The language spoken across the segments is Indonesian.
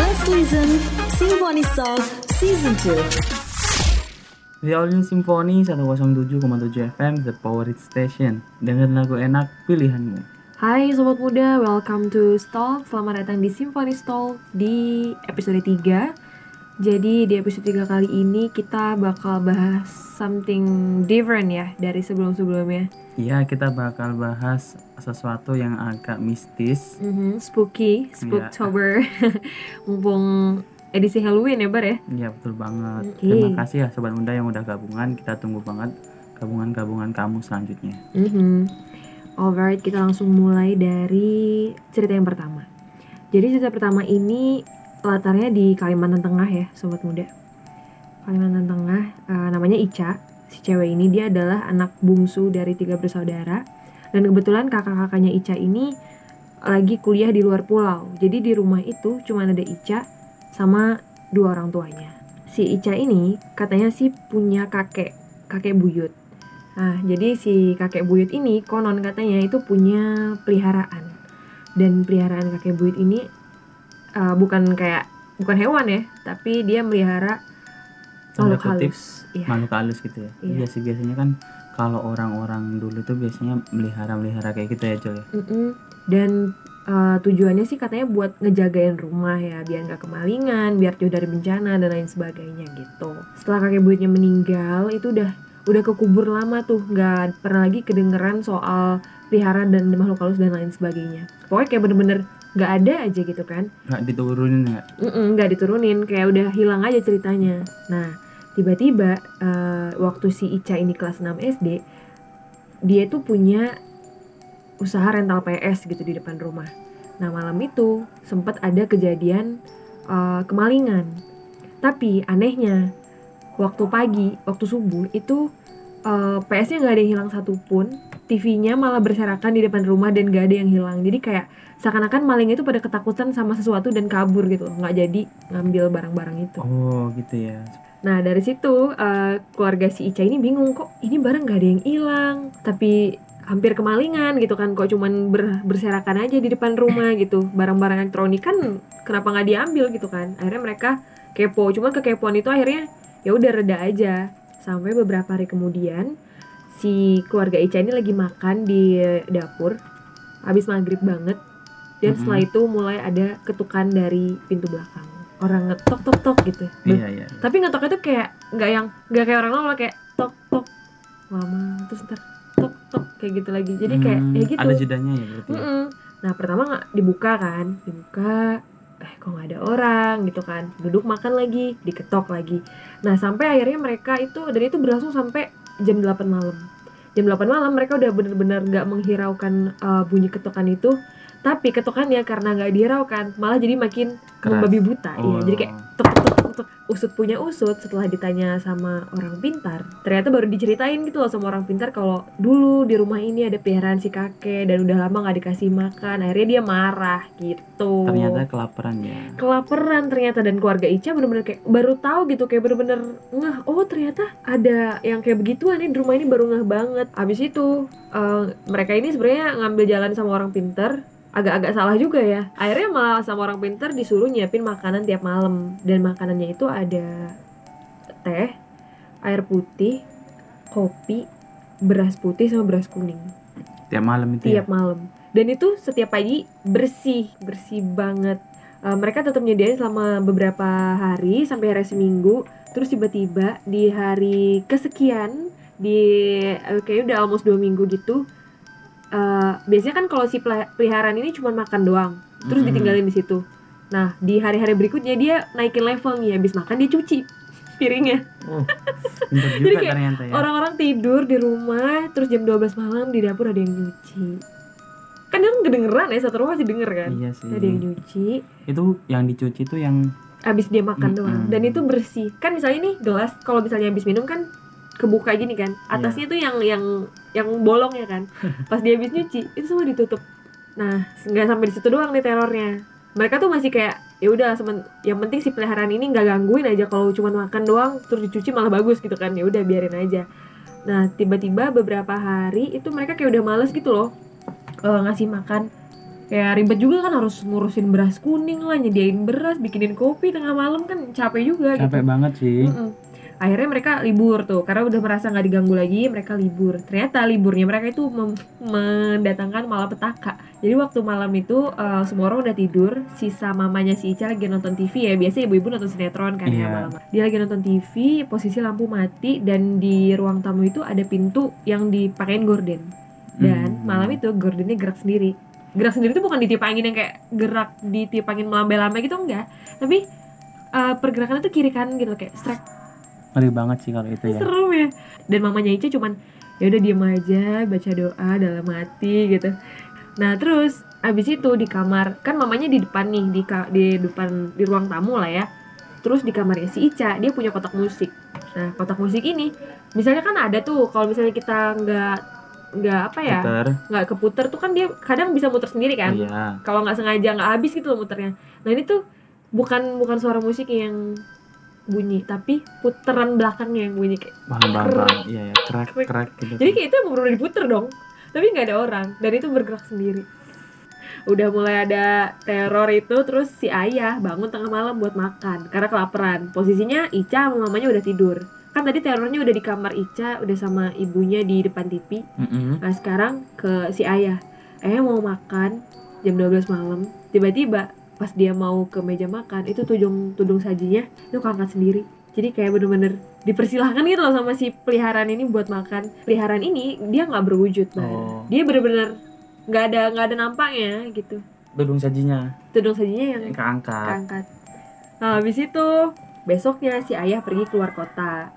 Just listen Symphony Song Season 2. The All New Symphony 107,7 FM The Power It Station. Dengan lagu enak pilihanmu. Hai Sobat Muda, welcome to Stall. Selamat datang di Symphony Stall di episode 3 Jadi di episode 3 kali ini kita bakal bahas something different ya dari sebelum-sebelumnya Iya kita bakal bahas sesuatu yang agak mistis Mhm, Spooky, Iya. Spooktober Mumpung edisi Halloween ya Bar ya Iya betul banget Oke. Terima kasih ya Sobat Muda yang udah gabungan Kita tunggu banget gabungan-gabungan kamu selanjutnya Mhm. Alright, kita langsung mulai dari cerita yang pertama. Jadi cerita pertama ini latarnya di Kalimantan Tengah ya, sobat muda. Kalimantan Tengah, eh, namanya Ica. Si cewek ini dia adalah anak bungsu dari tiga bersaudara. Dan kebetulan kakak-kakaknya Ica ini lagi kuliah di luar pulau. Jadi di rumah itu cuma ada Ica sama dua orang tuanya. Si Ica ini katanya sih punya kakek, kakek buyut. Nah, jadi si kakek buyut ini konon katanya itu punya peliharaan. Dan peliharaan kakek buyut ini uh, bukan kayak bukan hewan ya, tapi dia melihara makhluk halus. Iya. Makhluk halus gitu ya Iya. Iya sih biasanya kan kalau orang-orang dulu tuh biasanya melihara-melihara kayak gitu ya Jol ya Mm-mm. Dan uh, tujuannya sih katanya buat ngejagain rumah ya, biar nggak kemalingan, biar jauh dari bencana dan lain sebagainya gitu. Setelah kakek buyutnya meninggal, itu udah udah kekubur lama tuh, nggak pernah lagi kedengeran soal pelihara dan makhluk halus dan lain sebagainya. Pokoknya kayak bener-bener nggak ada aja gitu kan. Nggak diturunin ya? Nggak diturunin kayak udah hilang aja ceritanya. Nah tiba-tiba eh, waktu si Ica ini kelas 6 SD dia tuh punya usaha rental PS gitu di depan rumah. Nah malam itu sempat ada kejadian eh, kemalingan. Tapi anehnya waktu pagi waktu subuh itu eh, PS-nya nggak ada yang hilang satupun TV-nya malah berserakan di depan rumah dan gak ada yang hilang. Jadi kayak seakan-akan maling itu pada ketakutan sama sesuatu dan kabur gitu nggak jadi ngambil barang-barang itu. Oh gitu ya. Nah dari situ eh, keluarga si Ica ini bingung kok ini barang nggak ada yang hilang, tapi hampir kemalingan gitu kan kok cuman ber- berserakan aja di depan rumah gitu. Barang-barang elektronik kan kenapa nggak diambil gitu kan? Akhirnya mereka kepo. Cuman kekepoan itu akhirnya ya udah reda aja. Sampai beberapa hari kemudian si keluarga Ica ini lagi makan di dapur habis maghrib banget dan Mhm. setelah itu mulai ada ketukan dari pintu belakang orang ngetok tok tok gitu Iya iya iya. tapi ngetoknya tuh kayak nggak yang nggak kayak orang lama kayak tok tok mama terus ntar tok tok kayak gitu lagi jadi kayak Hmm, ya gitu Ada jedanya ya berarti ya? Mm-mm. nah pertama nggak dibuka kan dibuka eh kok nggak ada orang gitu kan duduk makan lagi diketok lagi nah sampai akhirnya mereka itu dan itu berlangsung sampai jam 8 malam jam 8 malam mereka udah bener-bener nggak menghiraukan uh, bunyi ketokan itu tapi ketokannya karena nggak dihiraukan malah jadi makin Keras. membabi buta Oh. iya jadi kayak tuk tuk. usut punya usut setelah ditanya sama orang pintar ternyata baru diceritain gitu loh sama orang pintar kalau dulu di rumah ini ada peliharaan si kakek dan udah lama nggak dikasih makan akhirnya dia marah gitu Ternyata kelaparan ya kelaparan ternyata dan keluarga Ica bener-bener kayak baru tahu gitu kayak bener-bener ngeh oh ternyata ada yang kayak begituan nih di rumah ini baru ngeh banget abis itu eh, mereka ini sebenarnya ngambil jalan sama orang pinter agak-agak salah juga ya. Akhirnya malah sama orang pinter disuruh nyiapin makanan tiap malam. Dan makanannya itu ada teh air putih kopi beras putih sama beras kuning. Tiap malam itu ya? Tiap malam. Dan itu setiap pagi bersih bersih banget. Eh, mereka tetap nyediain selama beberapa hari sampai hari seminggu. Terus tiba-tiba di hari kesekian di eh, kayaknya udah almost dua minggu gitu eh, biasanya kan kalau si peliharaan ini cuma makan doang terus Mm-mm. ditinggalin di situ nah di hari-hari berikutnya dia naikin level nih habis makan dia cuci piringnya Oh, Jadi kayak ya Orang-orang tidur di rumah, terus jam 12 malam di dapur ada yang nyuci. Kan dia kan kedengeran ya, satu rumah masih denger kan. Iya sih Ada yang nyuci, Itu yang dicuci itu yang abis dia makan Mm-mm. doang. Dan itu bersih. Kan misalnya nih gelas, kalau misalnya habis minum kan kebuka gini kan. Iya. Atasnya tuh yang yang yang bolong ya kan. Pas dia habis nyuci, itu semua ditutup. Nah, nggak sampai di situ doang nih terornya. Mereka tuh masih kayak ya udah yang penting si peliharaan ini nggak gangguin aja kalau cuma makan doang terus dicuci malah bagus gitu kan ya udah biarin aja nah tiba-tiba beberapa hari itu mereka kayak udah males gitu loh eh, ngasih makan kayak ribet juga kan harus ngurusin beras kuning lah nyediain beras bikinin kopi tengah malam kan capek juga gitu capek banget sih Mm-mm. Akhirnya mereka libur tuh karena udah merasa nggak diganggu lagi mereka libur. Ternyata liburnya mereka itu mendatangkan malapetaka. Jadi waktu malam itu eh, semua orang udah tidur sisa mamanya si Ica lagi nonton TV ya. Biasa ibu-ibu nonton sinetron kan ya Iya. malam dia lagi nonton TV posisi lampu mati dan di ruang tamu itu ada pintu yang dipakein gorden. Dan Hmm. malam itu gordennya gerak sendiri. Gerak sendiri itu bukan ditiup angin yang kayak gerak ditiup angin melambai-lambai gitu enggak. Tapi eh, pergerakannya tuh kiri kanan gitu kayak strek ngeri banget sih kalau itu ya. Serem ya. Dan mamanya Ica cuman ya udah diem aja baca doa dalam hati gitu. Nah terus abis itu di kamar kan mamanya di depan nih di ka- di depan di ruang tamu lah ya. Terus di kamarnya si Ica dia punya kotak musik. Nah kotak musik ini misalnya kan ada tuh kalau misalnya kita nggak nggak apa ya Puter. nggak keputer tuh kan dia kadang bisa muter sendiri kan. Iya. Kalau nggak sengaja nggak habis gitu loh muternya. Nah ini tuh bukan bukan suara musik yang bunyi tapi puteran belakangnya yang bunyi kayak paham paham paham iya ya Crack. crack gitu. Jadi kayak itu emang bener diputer dong tapi nggak ada orang dan itu bergerak sendiri. Udah mulai ada teror itu terus si ayah bangun tengah malam buat makan karena kelaparan. Posisinya Ica sama mamanya udah tidur. Kan tadi terornya udah di kamar Ica udah sama ibunya di depan TV Mm-mm. Nah sekarang ke si ayah. Ayah mau makan? Jam 12 malam. Tiba-tiba pas dia mau ke meja makan Itu tudung, tudung sajinya itu keangkat sendiri. Jadi kayak bener-bener dipersilahkan gitu loh sama si peliharaan ini buat makan. Peliharaan ini dia nggak berwujud Bar. Oh. Dia bener-bener nggak ada nggak ada nampaknya gitu. Dudung sajinya? Tudung sajinya yang keangkat. keangkat. Nah habis itu besoknya si ayah pergi keluar kota.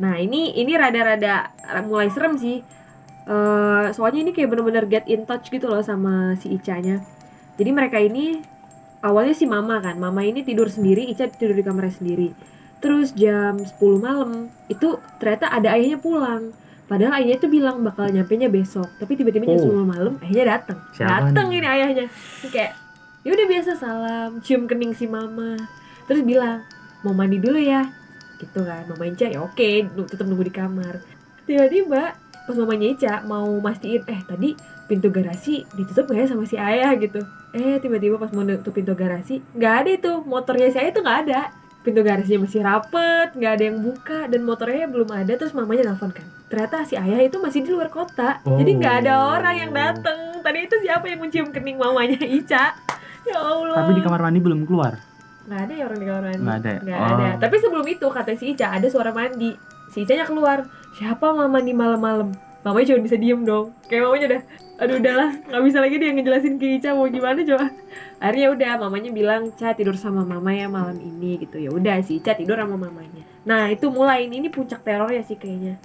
Nah ini ini rada-rada mulai serem sih. Eh, soalnya ini kayak bener-bener get in touch gitu loh sama si Ica-nya. Jadi mereka ini awalnya si Mama kan, Mama ini tidur sendiri, Ica tidur di kamarnya sendiri. Terus jam 10 malam itu ternyata ada ayahnya pulang. Padahal ayahnya tuh bilang bakal nyampe nya besok, tapi tiba-tiba jam Oh. 10 malam ayahnya datang. Datang ini ayahnya. Kayak ya udah biasa salam, cium kening si Mama. Terus bilang, "Mau mandi dulu ya." Gitu kan. Mama Ica ya oke, tetap nunggu di kamar. Tiba-tiba pas mamanya Ica mau mastiin eh tadi pintu garasi ditutup gak ya sama si ayah gitu? Eh tiba-tiba pas mau nutup pintu garasi nggak ada itu. Motornya si ayah tuh nggak ada. Pintu garasinya masih rapet nggak ada yang buka dan motornya belum ada terus mamanya nelfon kan. Ternyata si ayah itu masih di luar kota. Jadi nggak ada Oh. orang yang dateng. Tadi itu siapa yang mencium kening mamanya? Ica. Ya Allah. Tapi di kamar mandi belum keluar? Nggak ada ya orang di kamar mandi. Nggak ada ya? Nggak Oh. ada tapi sebelum itu kata si Ica ada suara mandi. Si Ica nya keluar. Siapa mama mandi malam-malam mamanya cuma bisa diem dong. Kayak mamanya udah aduh udahlah nggak bisa lagi dia ngejelasin ke Ica mau gimana coba. Akhirnya udah mamanya bilang Ca tidur sama mama ya malam ini gitu. Ya udah si Ica tidur sama mamanya. Nah itu mulai. Ini ini puncak terornya sih kayaknya.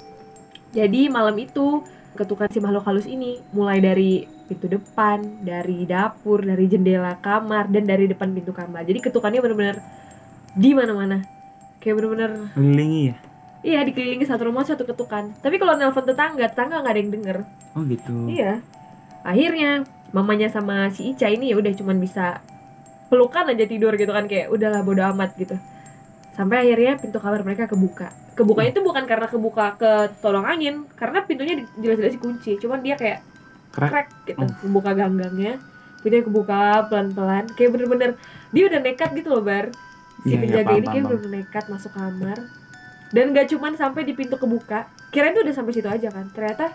Jadi malam itu ketukan si makhluk halus ini mulai dari pintu depan, dari dapur, dari jendela kamar dan dari depan pintu kamar. Jadi ketukannya bener-bener di mana-mana. Kayak kelilingi ya iya dikelilingi satu rumah satu ketukan. Tapi kalau nelpon tetangga, tetangga nggak ada yang denger. oh gitu Iya. Akhirnya mamanya sama si Ica ini ya udah cuman bisa pelukan aja tidur gitu kan kayak udahlah bodo amat gitu. Sampai akhirnya pintu kamar mereka kebuka. Kebukanya itu bukan karena kebuka ke tolong angin, karena pintunya jelas-jelas dikunci. Cuman dia kayak Crack. crack gitu, Oh. membuka ganggangnya. Pintunya kebuka pelan-pelan, kayak bener-bener dia udah nekat gitu loh bar. Si iya, penjaga paham, ini kayak paham, bener nekat masuk kamar. Dan gak cuman sampai di pintu kebuka, kirain tuh udah sampai situ aja kan. Ternyata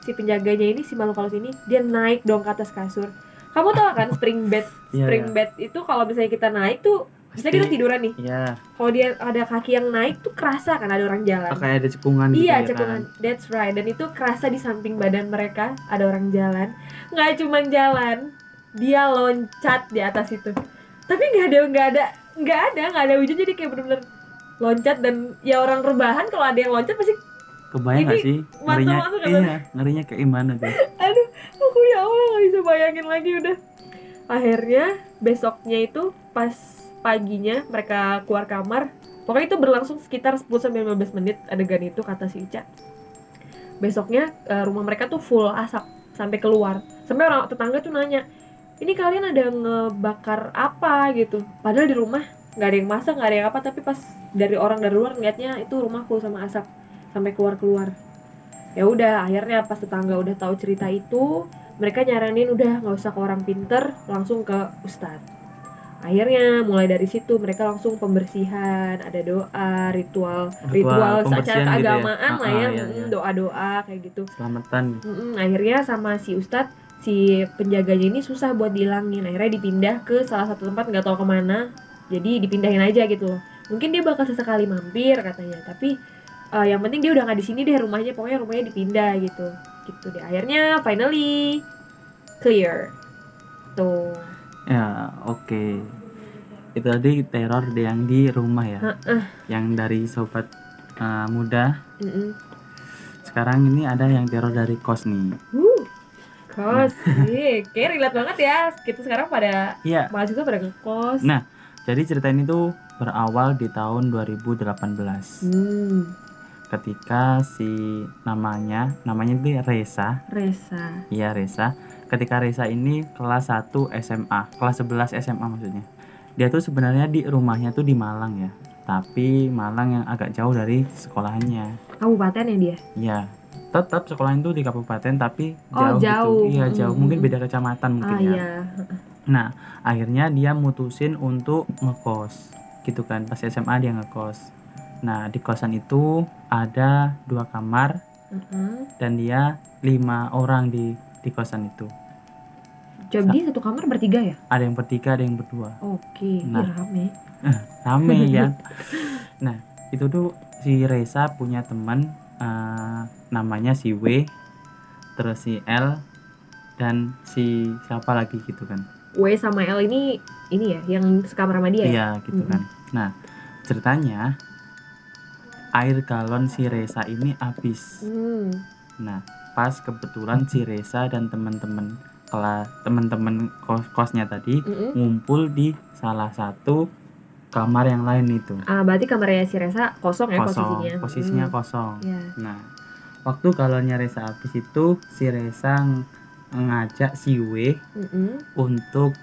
si penjaganya ini si makhluk halus ini dia naik dong ke atas kasur. Kamu tau kan spring bed? Iya, Spring iya. bed itu kalau misalnya kita naik tuh Misalnya kita tiduran nih, Iya, kalau dia ada kaki yang naik tuh kerasa kan ada orang jalan. oh, kayak ada cekungan gitu Iya, ya cekungan. kan. That's right. Dan itu kerasa di samping badan mereka ada orang jalan. Nggak cuma jalan, dia loncat di atas itu. Tapi nggak ada, nggak ada, nggak ada, nggak ada wujud. Jadi kayak bener-bener loncat dan ya orang rebahan kalau ada yang loncat pasti, Kebayang gak sih? Ngerinya, iya, ngerinya kayak gimana tuh? aduh, aku ya Allah nggak bisa bayangin lagi udah. Akhirnya besoknya itu pas paginya mereka keluar kamar. Pokoknya itu berlangsung sekitar 10 sampai 15 menit adegan itu kata si Ica. Besoknya eh, rumah mereka tuh full asap sampai keluar. Sampai orang tetangga tuh nanya, "Ini kalian ada ngebakar apa gitu?" Padahal di rumah nggak ada yang masak, nggak ada yang apa, tapi pas dari orang dari luar ngeliatnya itu rumah full sama asap sampai keluar-keluar. Ya udah, akhirnya pas tetangga udah tahu cerita itu, mereka nyaranin udah nggak usah ke orang pinter langsung ke ustadz akhirnya mulai dari situ mereka langsung pembersihan ada doa ritual ritual, pembersihan secara gitu ya? keagamaan lah ya Ah, ah, iya, iya. doa doa kayak gitu selamatan Mm-mm, akhirnya sama si ustadz si penjaganya ini susah buat dihilangin akhirnya dipindah ke salah satu tempat nggak tahu ke mana jadi dipindahin aja gitu. Mungkin dia bakal sesekali mampir katanya tapi eh, yang penting dia udah nggak di sini deh rumahnya pokoknya rumahnya dipindah gitu. Gitu deh. Akhirnya finally clear. Tuh. Ya oke. Itu tadi teror yang di rumah ya? Heeh. yang dari sobat uh, muda. Mm-mm. sekarang ini ada yang teror dari kos nih. Wuh, kos. Ih, kayak relate banget ya. Kita sekarang pada iya. mahasiswa pada ke kos Nah, jadi cerita ini tuh berawal di tahun 2018 hmm, ketika si namanya namanya itu Reza. Resa iya Reza. Ketika Reza ini kelas 1 SMA kelas 11 SMA maksudnya. Dia tuh sebenarnya di rumahnya tuh di Malang ya tapi Malang yang agak jauh dari sekolahnya. Kabupaten ya dia? Ya tetap sekolahnya tuh di kabupaten tapi Oh, jauh, jauh. gitu iya jauh. Mm, mungkin beda kecamatan mungkin ah ya. iya Nah, akhirnya dia mutusin untuk ngekos, gitu kan. Pas SMA dia ngekos. Nah, di kosan itu ada dua kamar Mm-mm. dan dia lima orang di di kosan itu. Jadi satu kamar bertiga ya? Ada yang bertiga, ada yang berdua. Oke, Nah. Ih, rame. Rame ya. Nah, itu tuh si Reza punya teman eh, namanya si W, terus si L dan si siapa lagi gitu kan. W sama L ini ini ya yang sekamar sama dia ya? Iya gitu Mm-mm. kan. Nah ceritanya air galon si Reza ini habis. Hmm. Nah pas kebetulan si Reza dan teman-teman kelas teman-teman kos kosnya tadi Mm-mm. ngumpul di salah satu kamar yang lain itu Ah, berarti kamarnya si Reza kosong ya kosong posisinya. posisinya Hmm. kosong. Iya. Nah waktu galonnya Reza habis itu si Reza ngajak si W Mm-mm. untuk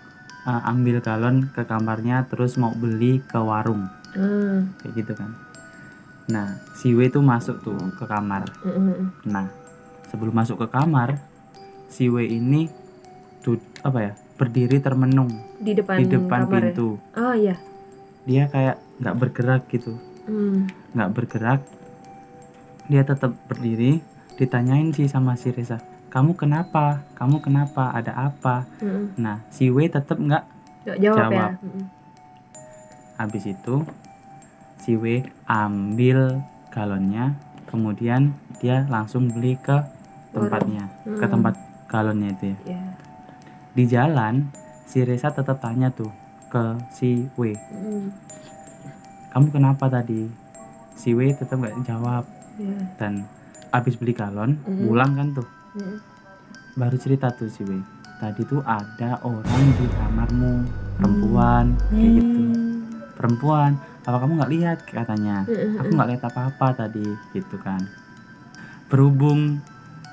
uh, ambil galon ke kamarnya terus mau beli ke warung. Ah, kayak gitu kan nah si W itu masuk tuh ke kamar mm-mm. nah sebelum masuk ke kamar si W ini tuh apa ya berdiri termenung Di depan, di depan kamar ya? pintu Oh iya. dia kayak nggak bergerak gitu Hmm. nggak bergerak dia tetap berdiri ditanyain sih sama si Reza kamu kenapa kamu kenapa ada apa Mm-mm. nah si W tetap nggak Jawab, jawab ya. Jawab. Mm-mm. habis itu si W ambil galonnya kemudian dia langsung beli ke tempatnya ke Hmm. tempat galonnya itu ya Iya. di jalan si Reza tetap tanya tuh ke si W Mm. kamu kenapa tadi si W tetap nggak jawab Iya. dan habis beli galon Mm. pulang kan tuh Mm. baru cerita tuh si W tadi tuh ada orang di kamarmu perempuan kayak gitu Hmm. perempuan apa kamu nggak lihat katanya Mm-mm. aku nggak lihat apa-apa tadi gitu kan berhubung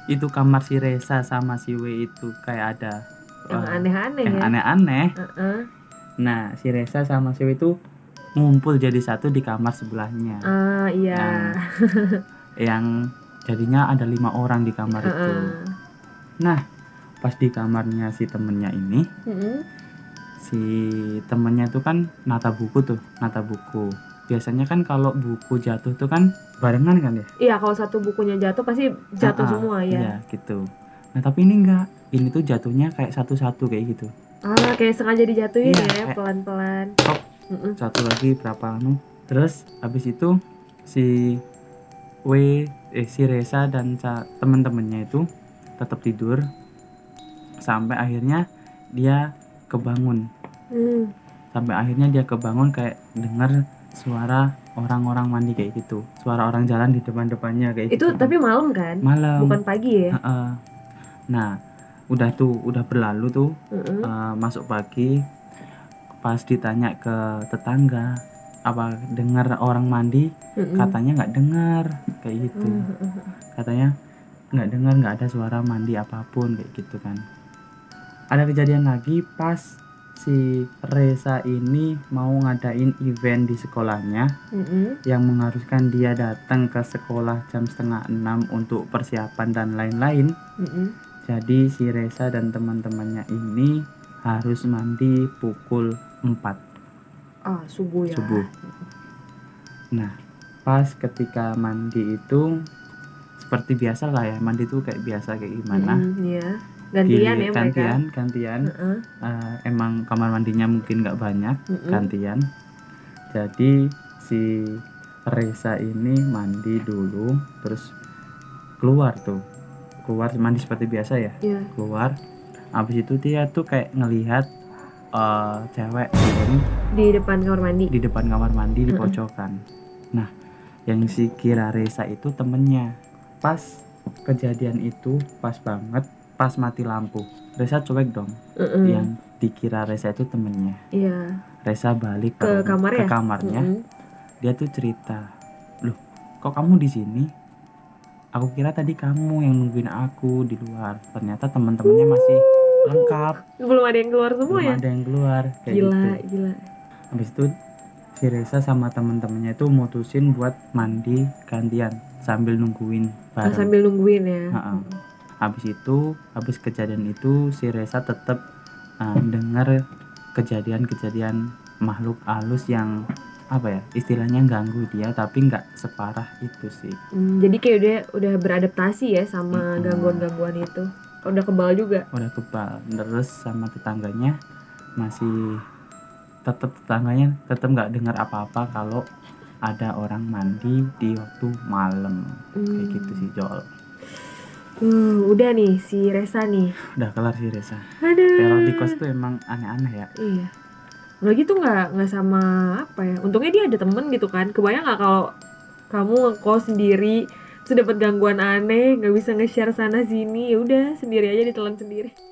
itu kamar si Reza sama si W itu kayak ada yang eh, aneh-aneh yang ya. aneh-aneh Heeh. nah si Reza sama si W itu ngumpul jadi satu di kamar sebelahnya Ah iya. Yang- yang jadinya ada lima orang di kamar itu. Heeh. nah pas di kamarnya si temennya ini Mm-mm. si temennya itu kan nata buku tuh nata buku. Biasanya kan kalau buku jatuh tuh kan barengan kan ya? Iya kalau satu bukunya jatuh pasti jatuh Ah, ah, semua ya. iya gitu. Nah tapi ini enggak. Ini tuh jatuhnya kayak satu-satu kayak gitu. Ah kayak sengaja dijatuhin Iya, ya pelan-pelan. Satu lagi berapa anu. Terus habis itu si W eh si Reza dan teman-temannya itu tetap tidur sampai akhirnya dia kebangun Hmm. sampai akhirnya dia kebangun kayak dengar suara orang-orang mandi kayak gitu suara orang jalan di depan-depannya kayak Itu gitu tapi malam kan? malam Bukan pagi ya? Heeh. nah udah tuh udah berlalu tuh Mm-mm. eh, masuk pagi pas ditanya ke tetangga apa dengar orang mandi Mm-mm. katanya nggak dengar kayak gitu Mm-mm. katanya nggak dengar nggak ada suara mandi apa pun kayak gitu kan ada kejadian lagi pas si Reza ini mau ngadain event di sekolahnya Mm-mm. yang mengharuskan dia datang ke sekolah jam setengah enam untuk persiapan dan lain-lain Mm-mm. jadi si Reza dan teman-temannya ini harus mandi pukul 4 Ah, subuh ya. subuh. Nah, pas ketika mandi itu seperti biasa lah ya, mandi itu kayak biasa kayak gimana? Mm, iya. Gantian Di- ya gantian, mereka. gantian. Heeh. Eh, emang kamar mandinya mungkin nggak banyak, Mm-mm. gantian. Jadi si Reza ini mandi dulu, terus keluar tuh, keluar mandi seperti biasa ya, Iya. keluar. Habis itu dia tuh kayak ngelihat eh, cewek turun Di depan kamar mandi. di depan kamar mandi di pojokan. Nah, yang si kira Reza itu temennya. Pas kejadian itu pas banget, pas mati lampu. Reza cuek dong. Heeh. Yang dikira Reza itu temennya. Iya. Reza balik Ke rumah- kamar ke ya? kamarnya. Mm-mm. Dia tuh cerita, loh, kok kamu di sini? Aku kira tadi kamu yang nungguin aku di luar. Ternyata teman-temannya masih lengkap, Belum ada yang keluar semua belum ya? ada yang keluar kayak Gila, gitu. gila. Habis itu si Reza sama temen-temennya itu mutusin buat mandi gantian sambil nungguin bareng. sambil nungguin ya. Ha-ha. Habis itu, habis kejadian itu si Reza tetap uh, dengar kejadian-kejadian makhluk halus yang apa ya istilahnya ganggu dia tapi nggak separah itu sih Hmm, jadi kayak udah udah beradaptasi ya sama gangguan-gangguan itu. Udah kebal juga. udah kebal terus sama tetangganya masih tetap tetangganya tetap nggak dengar apa-apa kalau ada orang mandi di waktu malam kayak Hmm. gitu sih Jol Uh, udah nih si Resa nih. udah kelar Reza Aduh. teror di kos tuh emang aneh-aneh ya Iya. Lagi tuh nggak nggak sama apa ya. Untungnya dia ada temen gitu kan. Kebayang nggak kalau kamu ngekos sendiri, terus dapat gangguan aneh, nggak bisa nge-share sana sini, ya udah sendiri aja ditelan sendiri.